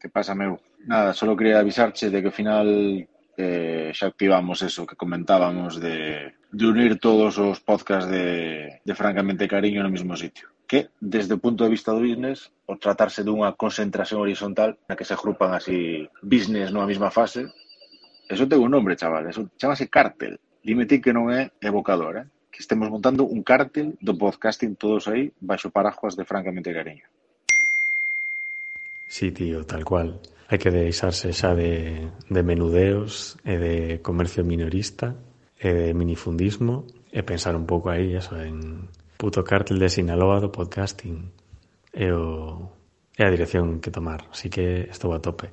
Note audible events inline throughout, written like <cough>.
Que pasa, meu? Nada, só quería avisarche de que ao final eh, xa activamos eso que comentábamos de, de unir todos os podcasts de, de Francamente Cariño no mesmo sitio que, desde o punto de vista do business, o tratarse dunha concentración horizontal na que se agrupan así business nunha mesma fase, eso ten un nombre, chaval, eso chamase cártel. Dime ti que non é evocador, eh? que estemos montando un cártel do podcasting todos aí baixo paraguas de Francamente Cariño. Sí, tío, tal cual. Hai que deixarse xa de, de menudeos e de comercio minorista e de minifundismo e pensar un pouco aí eso, en puto cártel de Sinaloa do podcasting e, o, e a dirección que tomar. Así que estou a tope.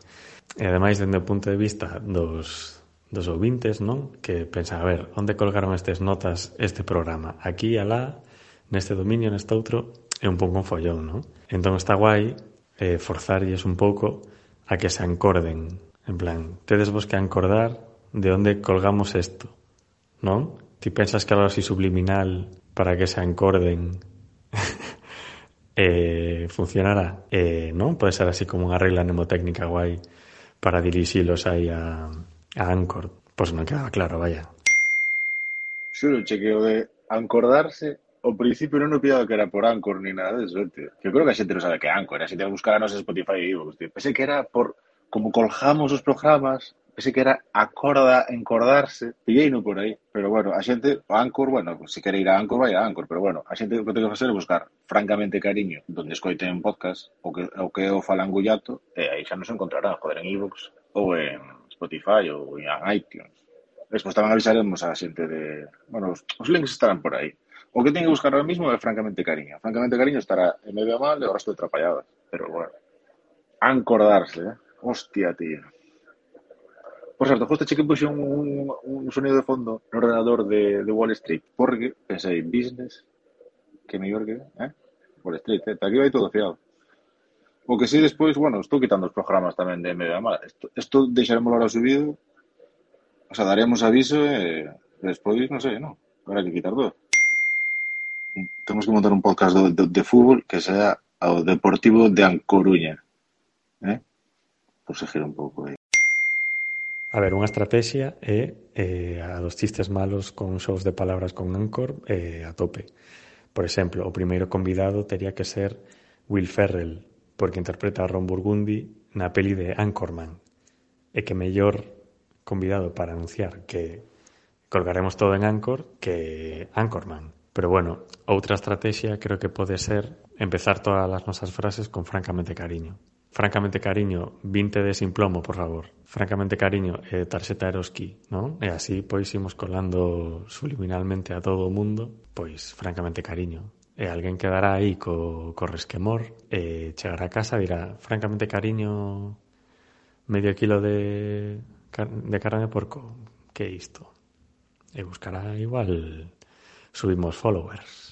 E ademais, dende o punto de vista dos, dos ouvintes, non? Que pensan, a ver, onde colgaron estas notas este programa? Aquí, alá, neste dominio, neste outro, é un pouco un follón, non? Entón está guai eh, forzarlles un pouco a que se ancorden. En plan, tedes vos que ancordar de onde colgamos isto, non? Ti pensas que algo así subliminal para que se ancorden <laughs> eh, funcionará? Eh, non? Pode ser así como unha regla mnemotécnica guai para dirixilos aí a, a Anchor. Pois non quedaba claro, vaya. Xuro che que o de ancordarse ao principio non o pillaba que era por Anchor ni nada de eso, tío. Que eu creo que ¿eh? a xente non sabe que é Anchor, a xente vai buscar a nosa Spotify e Evox, tío. Pensei que era por como colgamos os programas, pensei que era acorda, encordarse, pillei no por aí. Pero bueno, a xente, o Anchor, bueno, se quere ir a Anchor, vai a Anchor, pero bueno, a xente o que ten que facer é buscar francamente cariño, donde escoiten podcast, o que o que o falan gullato, e aí xa nos encontrarán, joder, en iVoox, ou en Spotify, ou en iTunes. Despois tamén avisaremos a xente de... Bueno, os, os links estarán por aí. O que ten que buscar ahora mismo é francamente cariño. Francamente cariño estará en medio mal e o resto de. Pero bueno, ancordarse, eh? Hostia, tío. Por certo, justo che que puxe un, un, un sonido de fondo no ordenador de, Wall Street, porque pensei, business, que mellor que, eh? Wall Street, eh? Aquí vai todo fiado. O que sí, despois, bueno, estou quitando os programas tamén de media mala. Isto, isto deixaremos ahora subido, o sea, daremos aviso e despois, non sei, non? Habrá que quitar todo. temos que montar un podcast de, de, de fútbol que sea ao Deportivo de Ancoruña. Eh? Por seguir un pouco aí. A ver, unha estrategia é eh, a dos chistes malos con shows de palabras con Anchor eh, a tope. Por exemplo, o primeiro convidado teria que ser Will Ferrell, porque interpreta a Ron Burgundy na peli de Anchorman. E que mellor convidado para anunciar que colgaremos todo en Anchor que Anchorman. Pero bueno, outra estrategia creo que pode ser empezar todas as nosas frases con francamente cariño. Francamente cariño, 20 de sin plomo, por favor. Francamente cariño, eh, tarxeta Eroski, non? E así pois imos colando subliminalmente a todo o mundo, pois francamente cariño. E alguén quedará aí co, co resquemor, e chegará a casa e dirá, francamente cariño, medio kilo de, de carne de porco, que é isto? E buscará igual subimos followers.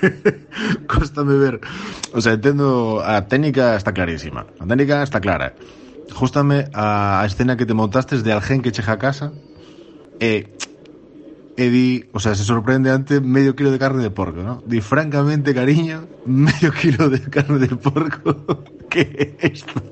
<laughs> Cóstame ver. O sea, entendo a técnica está clarísima. A técnica está clara. Justame a, a escena que te montastes de alguén que chega a casa e e di, o sea, se sorprende ante medio kilo de carne de porco, ¿no? Di francamente, cariño, <laughs> medio kilo de carne de porco. <laughs> ¿Qué es esto?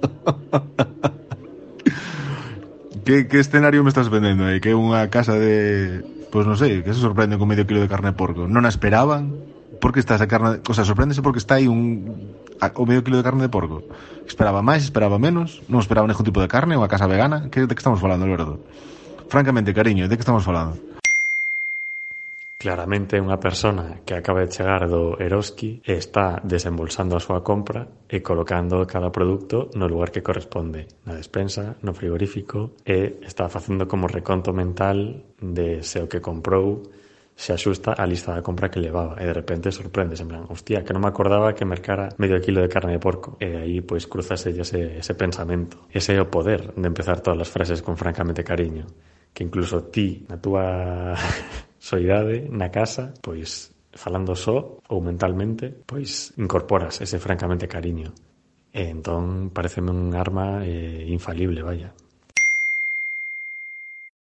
¿Qué, ¿Qué escenario me estás vendendo aí? Que é unha casa de Pois non sei, que se sorprende con medio kilo de carne de porco. Non a esperaban? Por que está esa carne... O sea, sorpréndese porque está aí un... o medio kilo de carne de porco. Esperaba máis, esperaba menos, non esperaba ningún tipo de carne, unha casa vegana. Que, de que estamos falando, Alberto? Francamente, cariño, de que estamos falando? Claramente é unha persona que acaba de chegar do Eroski e está desembolsando a súa compra e colocando cada produto no lugar que corresponde, na despensa, no frigorífico e está facendo como reconto mental de se o que comprou se axusta á lista da compra que levaba. E de repente sorprendes en plan, hostia, que non me acordaba que mercara medio kilo de carne de porco. E aí pois cruzase ese, ese pensamento ese é o poder de empezar todas as frases con francamente cariño que incluso ti na túa soidade na casa, pois falando só ou mentalmente, pois incorporas ese francamente cariño. E entón pareceme un arma eh, infalible, vaya.